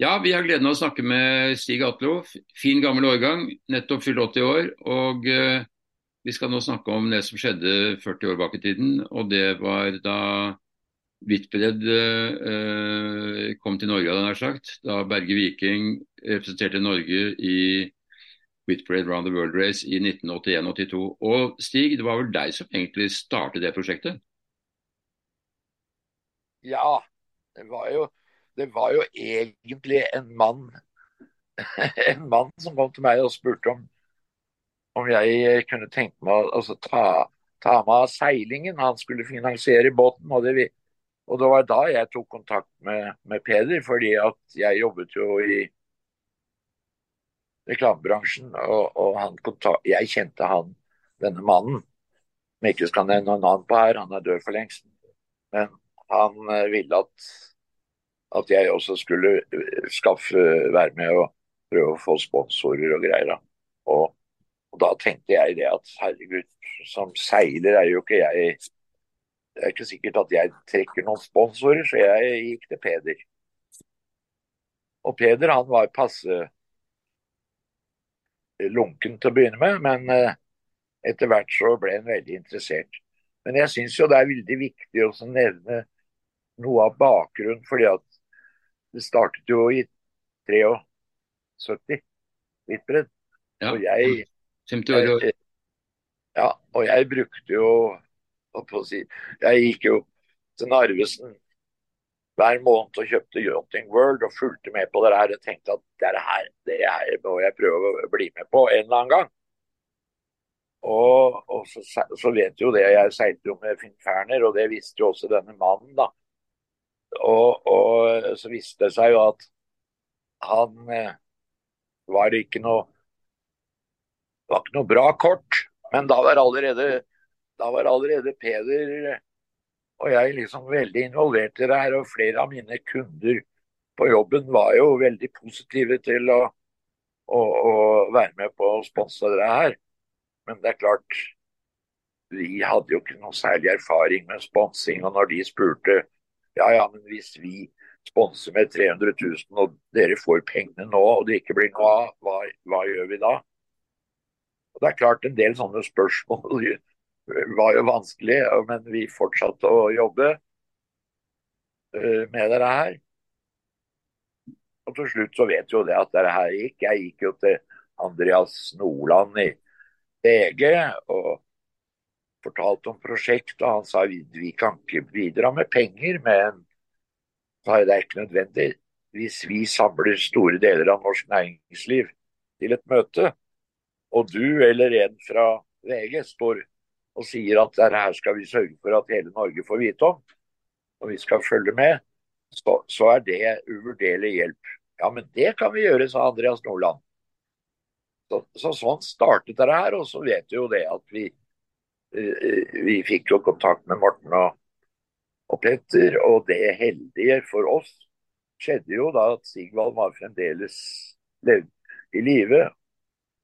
Ja, vi har gleden av å snakke med Stig Atlo. Fin gammel årgang, nettopp fylt 80 år. Og uh, vi skal nå snakke om det som skjedde 40 år bak i tiden. Og det var da Whitbread uh, kom til Norge, hadde jeg sagt. Da Berge Viking representerte Norge i Whitbread Round the World Race i 1981-82. Og Stig, det var vel deg som egentlig startet det prosjektet? Ja, det var jo det var jo egentlig en mann en mann som kom til meg og spurte om, om jeg kunne tenke meg å altså, ta, ta meg av seilingen. Han skulle finansiere båten. Og det, og det var da jeg tok kontakt med, med Peder, fordi at jeg jobbet jo i reklamebransjen. Og, og kontakt, jeg kjente han, denne mannen, jeg ikke skal nevne navn på her, han er død for lengst. Men han eh, ville at at jeg også skulle eh, skaffe, være med og prøve å få sponsorer og greier. Og, og, da tenkte jeg det at herregud, som seiler er jo ikke jeg Det er ikke sikkert at jeg trekker noen sponsorer, så jeg gikk til Peder. Og Peder han var passe lunken til å begynne med, men eh, etter hvert så ble han veldig interessert. Men jeg syns jo det er veldig viktig å nevne noe av bakgrunnen. fordi at det startet jo i 73, Hvitbredt. Ja. Og jeg, 50 år. jeg Ja, og jeg brukte jo si, Jeg gikk jo til Narvesen hver måned og kjøpte Yachting World og fulgte med på det her. og tenkte at det her, det her må jeg prøve å bli med på en eller annen gang. Og, og så, så, vet jo det, jeg seilte jo med Finn Ferner, og det visste jo også denne mannen, da. Og, og, så viste det seg jo at han eh, var ikke noe var ikke noe bra kort. Men da var allerede, da var allerede Peder og jeg liksom veldig involvert i det her. Og flere av mine kunder på jobben var jo veldig positive til å, å, å være med på å sponse det her. Men det er klart, vi hadde jo ikke noe særlig erfaring med sponsing. Og når de spurte ja, ja, men hvis vi sponser med 300 000 og dere får pengene nå og det ikke blir noe av, hva, hva, gjør vi da? Og Det er klart en del sånne spørsmål var jo vanskelig, men vi fortsatte å jobbe eh, med dette her. Og til slutt så vet jo det at dette her gikk. Jeg gikk jo til Andreas Nordland i VG og fortalte om prosjekt, og han sa vi, vi kan ikke bidra med penger, men det er ikke nødvendig. Hvis vi samler store deler av norsk næringsliv til et møte, og du eller en fra VG står og sier at det her skal vi sørge for at hele Norge får vite om, og vi skal følge med, så, så er det uvurderlig hjelp. Ja, men det kan vi gjøre, sa Andreas Nordland. Så, så sånn startet det her, og så vet vi jo det at vi vi fikk jo kontakt med Morten og, og Petter, og det heldige for oss skjedde jo da at Sigvald var fremdeles levd i live,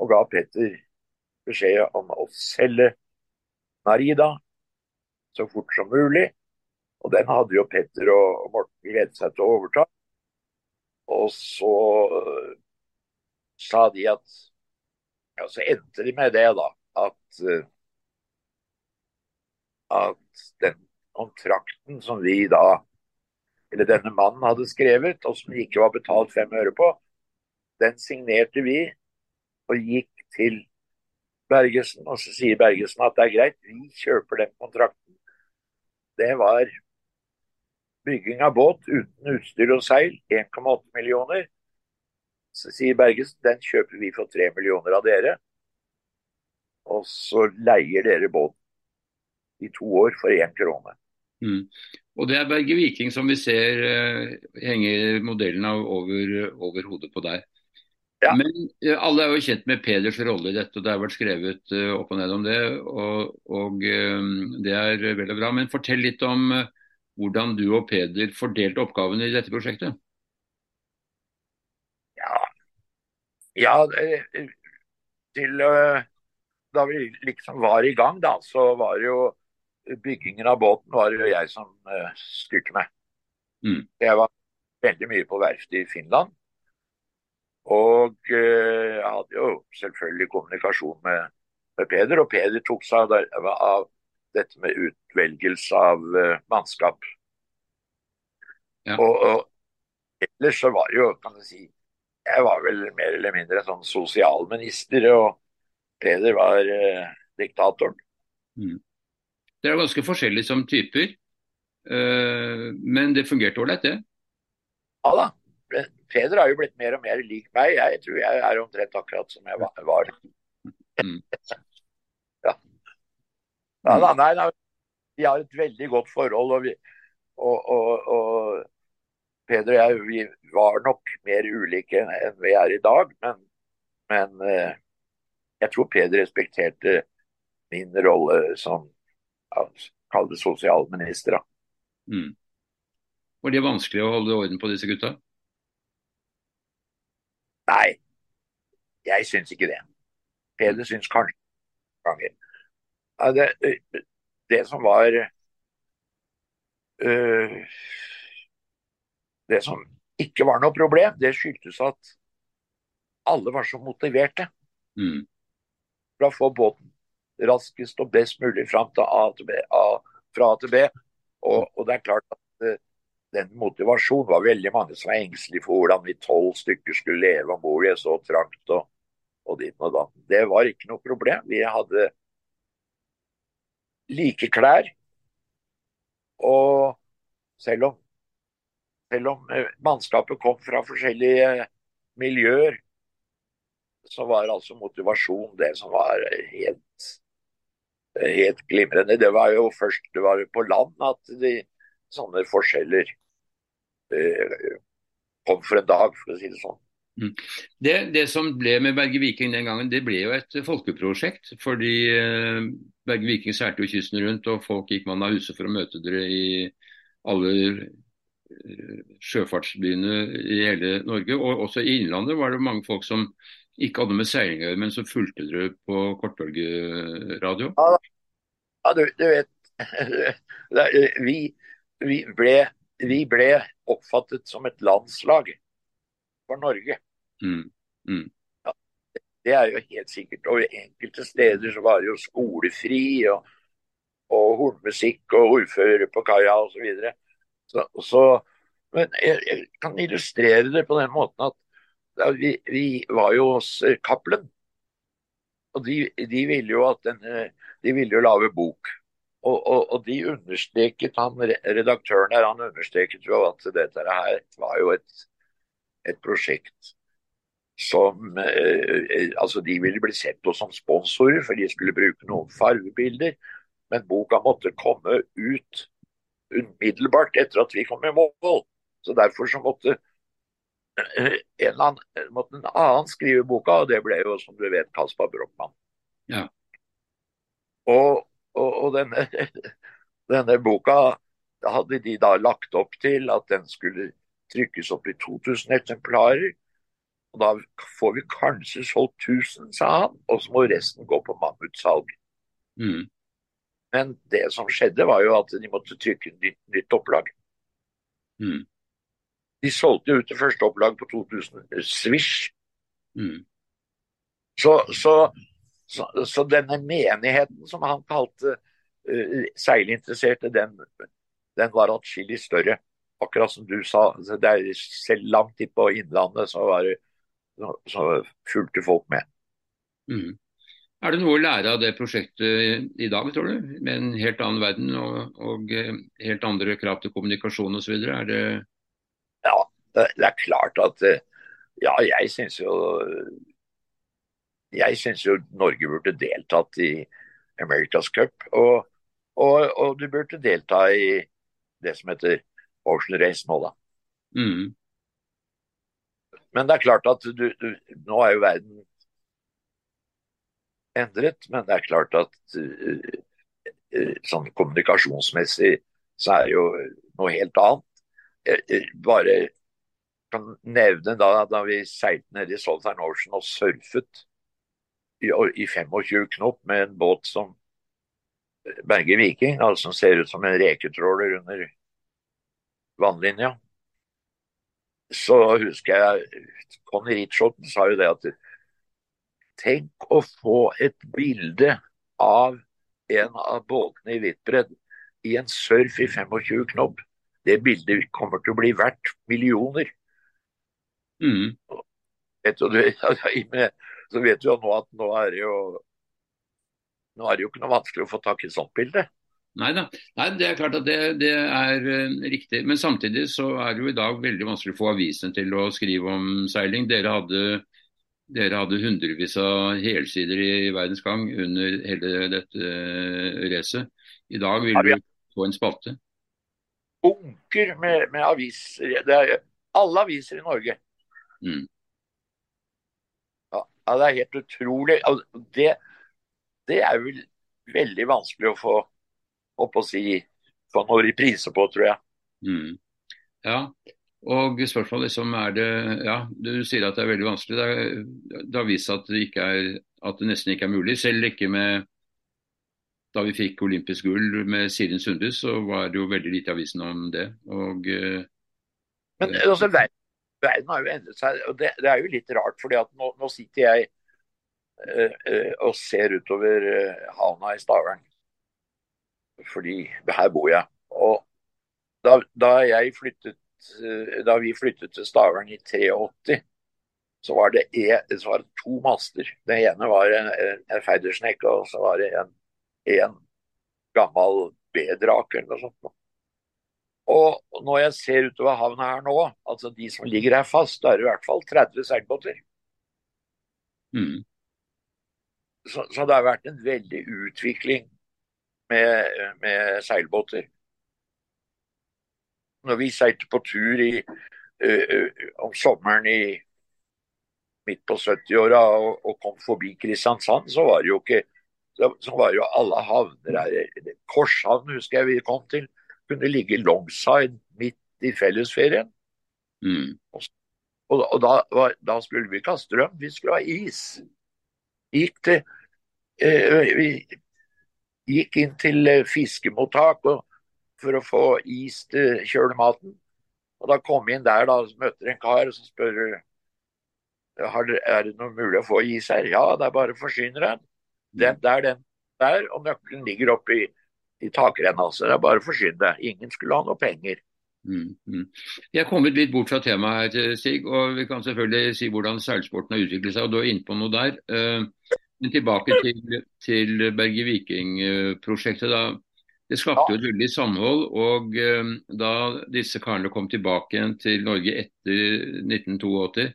og ga Petter beskjed om å selge Narida så fort som mulig. Og den hadde jo Petter og Morten gledet seg til å overta. Og så uh, sa de at Ja, så endte de med det, da. At uh, at den kontrakten som vi da, eller denne mannen hadde skrevet, og som ikke var betalt fem øre på, den signerte vi og gikk til Bergesen. Og så sier Bergesen at det er greit, vi kjøper den kontrakten. Det var bygging av båt uten utstyr og seil, 1,8 millioner. Så sier Bergesen den kjøper vi for 3 millioner av dere. Og så leier dere båten i to år for én krone. Mm. Og Det er Berge Viking som vi ser uh, henger modellen av over, over hodet på deg. Ja. Men uh, alle er jo kjent med Peders rolle i dette, og det har vært skrevet uh, opp og ned om det. Og, og Det er vel og bra. Men fortell litt om hvordan du og Peder fordelte oppgavene i dette prosjektet. Ja, ja til da vi liksom var i gang, da, så var det jo byggingen av båten var det jo jeg som uh, styrte med. Mm. Jeg var veldig mye på verftet i Finland. Og eh, jeg hadde jo selvfølgelig kommunikasjon med, med Peder, og Peder tok seg av, av dette med utvelgelse av uh, mannskap. Ja. Og, og ellers så var jo, kan du si, jeg var vel mer eller mindre sånn sosialminister, og Peder var uh, diktatoren. Dere er ganske forskjellige som typer, eh, men det fungerte ålreit, det. Ja da. Peder har jo blitt mer og mer lik meg. Jeg tror jeg er omtrent akkurat som jeg var. Mm. ja. ja da, nei, nei, vi har et veldig godt forhold, og, vi, og, og, og Peder og jeg vi var nok mer ulike enn vi er i dag, men, men eh, jeg tror Peder respekterte min rolle som kall det sosialministre. Mm. Var det vanskelig å holde orden på disse gutta? Nei, jeg syns ikke det. Peder syns kanskje ganger. Det, det som var øh, Det som ikke var noe problem, det skyldtes at alle var så motiverte Mm. for å få båten raskest og best mulig fram til A til B, A, fra A til B. Og, og det er klart at uh, den motivasjonen var veldig mange som var engstelige for hvordan vi tolv stykker skulle leve om bord i så trangt og, og dit og datt. Det var ikke noe problem. Vi hadde like klær. Og selv om, selv om eh, mannskapet kom fra forskjellige miljøer, så var altså motivasjon det som var helt, helt glimrende. Det var jo først det var på land at de sånne forskjeller eh, kom for en dag, for å si det sånn. Det, det som ble med Berge Viking den gangen, det ble jo et folkeprosjekt. Fordi eh, Berge Viking seilte jo kysten rundt, og folk gikk mann av huset for å møte dere i alle eh, sjøfartsbyene i hele Norge. Og også i Innlandet var det mange folk som ikke hadde med seiling å gjøre, men så fulgte dere på kortbølgeradio. Ja, du, du vet vi, vi, ble, vi ble oppfattet som et landslag for Norge. Mm. Det er jo helt sikkert. Og enkelte steder så var det jo skolefri og, og hornmusikk og ordfører på kaia osv. Så, videre. så, så Men jeg, jeg kan illustrere det på den måten at vi, vi var jo hos eh, Cappelen. Og de, de ville jo at denne, de ville jo lage bok. Og, og, og de understreket, han redaktøren her, han understreket jo at dette her var jo et, et prosjekt som eh, eh, Altså, de ville bli sett på som sponsorer, for de skulle bruke noen fargebilder. Men boka måtte komme ut umiddelbart etter at vi kom i mål. Så derfor så måtte eh, en, eller annen, måtte en annen skrive boka, og det ble jo, som du vet, Kaspar Brochmann. Ja. Og, og, og denne, denne boka hadde de da lagt opp til at den skulle trykkes opp i 2000 eksemplarer. Og da får vi kanskje solgt 1000, sa han, og så må resten gå på mammutsalg. Mm. Men det som skjedde, var jo at de måtte trykke nytt, nytt opplag. Mm. De solgte ut det første opplag på 2000, eh, Swish. Mm. Så, så, så, så denne menigheten som han kalte uh, seilinteresserte, den, den var atskillig større. Akkurat som du sa, det er selv langt inn på Innlandet så, var det, så, så fulgte folk med. Mm. Er det noe å lære av det prosjektet i dag, tror du? Med en helt annen verden og, og eh, helt andre krav til kommunikasjon osv. Er det Ja, det, det er klart at eh, Ja, jeg syns jo Jeg syns jo Norge burde deltatt i America's Cup. Og, og, og du burde delta i det som heter Ocean Race nå, da. mm. Men det er klart at du, du Nå er jo verden endret, men det er klart at uh, uh, sånn kommunikasjonsmessig så er det jo noe helt annet. Jeg, jeg bare kan nevne da, da vi seilte ned i Southern Ocean og surfet i, i 25 knop med en båt som Berge Viking, altså som ser ut som en reketråler under vannlinja. så husker jeg Conny Ritchotten sa jo det at tenk å få et bilde av en av båtene i Hvitbredd i en surf i 25 knobb. Det bildet kommer til å bli verdt millioner. Mm. Du, så vet du jo nå at nå er det jo nå er det jo ikke noe vanskelig å få tak i et sånt bilde. Nei da, Nei, det er klart at det, det er uh, riktig. Men samtidig så er det jo i dag veldig vanskelig å få avisene til å skrive om seiling. Dere hadde, dere hadde hundrevis av helsider i, i Verdens Gang under hele dette uh, racet. I dag vil du få en spalte. Bunker med, med aviser. Det er alle aviser i Norge. Mm. Ja, det er helt utrolig. Det, det er vel veldig vanskelig å få opp å si, få noen reprise på, tror jeg. Mm. Ja, og spørsmålet liksom er det Ja, du sier at det er veldig vanskelig. Det, er, det har vist seg at det, er, at det nesten ikke er mulig. Selv ikke med da vi fikk olympisk gull med Sirin Sunde, så var det jo veldig lite i avisen om det. Og, uh, Men altså, verden, verden, har jo endret seg, og det, det er jo litt rart. fordi at nå, nå sitter jeg uh, uh, og ser utover havna i Stavern fordi her bor jeg. Og da, da, flyttet, eh, da vi flyttet til Stavern i 83, så var det, e, så var det to master. Det ene var en, en Feidersnek, og så var det en, en gammel B-drake eller noe sånt. Og når jeg ser utover havna her nå, altså de som ligger her fast, da er det i hvert fall 30 seilbåter. Mm. Så, så, det har vært en veldig utvikling med, med seilbåter. Når vi seilte på tur i, uh, om sommeren i midt på 70-åra og, og, kom forbi Kristiansand, så var det jo ikke så var jo alle havner her. Korshavn husker jeg vi kom til. Kunne ligge longside midt i fellesferien. Mm. Og, og da, var, da, skulle vi ikke ha strøm, vi skulle ha is. Gikk til eh, vi, gikk inn til eh, fiskemottak for å få is til kjølematen. Og da kom vi inn der, da møter en kar og så spør er det noe mulig å få is her. Ja, det er bare forsyneren. Den der, den der, og nøkkelen ligger oppe i takrenna. Så det er bare å forsyne deg. Ingen skulle ha noe penger. Mm, mm. Vi er kommet litt bort fra temaet her, Stig. og Vi kan selvfølgelig si hvordan seilsporten har utviklet seg. og Du er inne på noe der. Uh, men tilbake til, til Berge Viking-prosjektet. Det skapte jo et veldig samhold. og um, Da disse karene kom tilbake igjen til Norge etter 1982,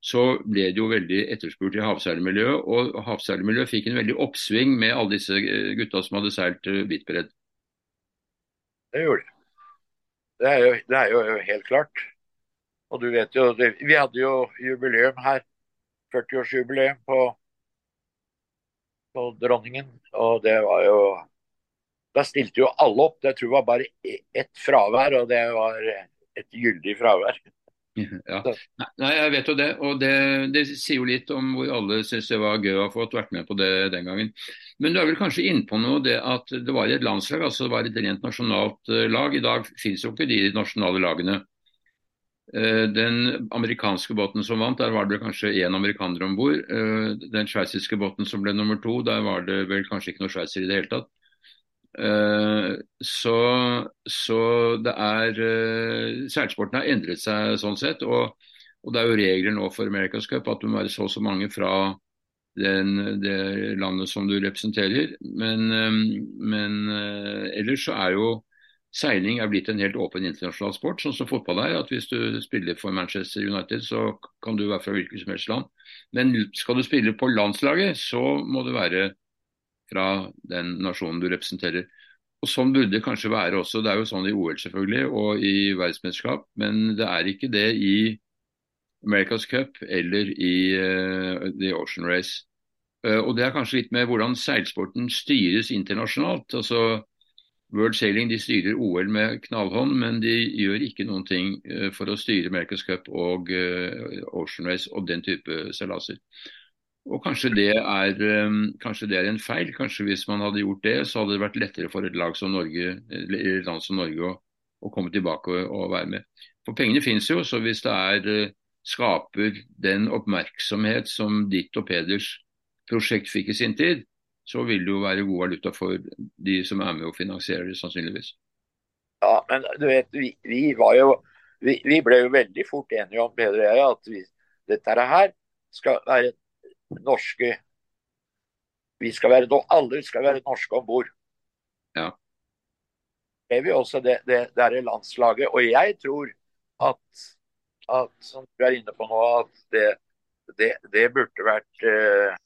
så ble det jo veldig etterspurt i havseilmiljøet. Og havseilmiljøet fikk en veldig oppsving med alle disse eh, gutta som hadde seilt hvitbredd. Det gjorde de. Det det er jo helt klart. Og du vet jo, det, Vi hadde jo jubileum her. 40-årsjubileum på på dronningen. Og det var jo Da stilte jo alle opp. Det tror jeg var bare ett fravær, og det var et gyldig fravær. Ja. Nei, jeg vet jo det. Og det, det sier jo litt om hvor alle syns det var gøy å ha fått vært med på det den gangen. Men du er vel kanskje innpå noe det at det var et landslag, altså det var et rent nasjonalt eh, lag. I dag finnes jo ikke de nasjonale lagene. Eh, den amerikanske båten som vant, der var det kanskje én amerikaner om bord. Eh, den sveitsiske båten som ble nummer to, der var det vel kanskje ikke noe sveitser i det hele tatt. Eh, så, så det er Seilsporten har endret seg sånn sett. Og, og, det er jo regler nå for America's Cup at du må være så og så mange fra den, det landet som du representerer. Men, men ellers så er jo Seiling er blitt en helt åpen internasjonal sport, sånn som fotball er. at Hvis du spiller for Manchester United, så kan du være fra hvilket som helst land. Men skal du spille på landslaget, så må du være fra den nasjonen du representerer. Og Sånn burde det kanskje være også. Det er jo sånn i OL selvfølgelig, og i verdensmesterskap, men det er ikke det i America's Cup eller i uh, The Ocean Race. Uh, og Det er kanskje litt med hvordan seilsporten styres internasjonalt. altså World Sailing de styrer OL med knallhånd, men de gjør ikke noen ting eh, for å styre America's Cup og Ocean Race og den type seilaser. Og kanskje det, er, eh, kanskje det, er, en feil. Kanskje hvis man hadde gjort det, så hadde det vært lettere for et lag som Norge, et land som Norge å, å komme tilbake og, og, være med. For pengene finnes jo, så hvis det er skaper den oppmerksomhet som ditt og Peders prosjekt fikk i sin tid, så vil det jo være god valuta for de som er med og finansierer det, sannsynligvis. Ja, men du vet, vi, vi var jo vi, vi, ble jo veldig fort enige om Peder og jeg, at vi, dette her skal være norske Vi skal være, alle skal være norske om bord. Ja. Det er vi også det, det, det er landslaget. Og jeg tror at, at som du er inne på nå, at det, det, det burde vært eh,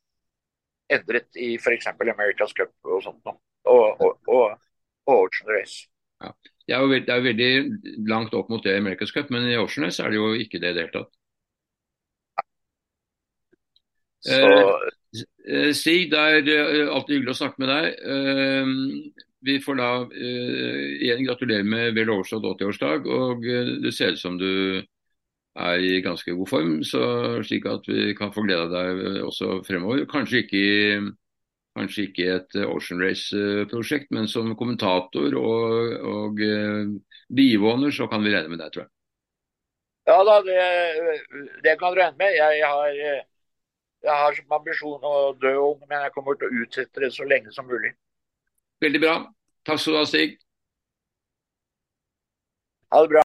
endret i f.eks. America's Cup og sånt. Og, og, og, og Ocean Race. Ja. Det er, jo veldig, veldig langt opp mot det i America's Cup, men i Ocean Race er det jo ikke det i det hele tatt. Så... Eh, Stig, det er eh, alltid hyggelig å snakke med deg. Eh, vi får da igjen gratulere med vel overstått 80-årsdag. og Det ser ut som du er i ganske god form, så slik at vi kan få glede deg også fremover. Kanskje ikke, kanskje ikke et Ocean Race-prosjekt, men som kommentator og, og bivåner så kan vi regne med deg, tror jeg. Ja da, det, det kan du regne med. Jeg har, jeg har som ambisjon å dø ung, men jeg kommer til å utsette det så lenge som mulig. Veldig bra. Takk skal du ha, Stig. Ha det bra.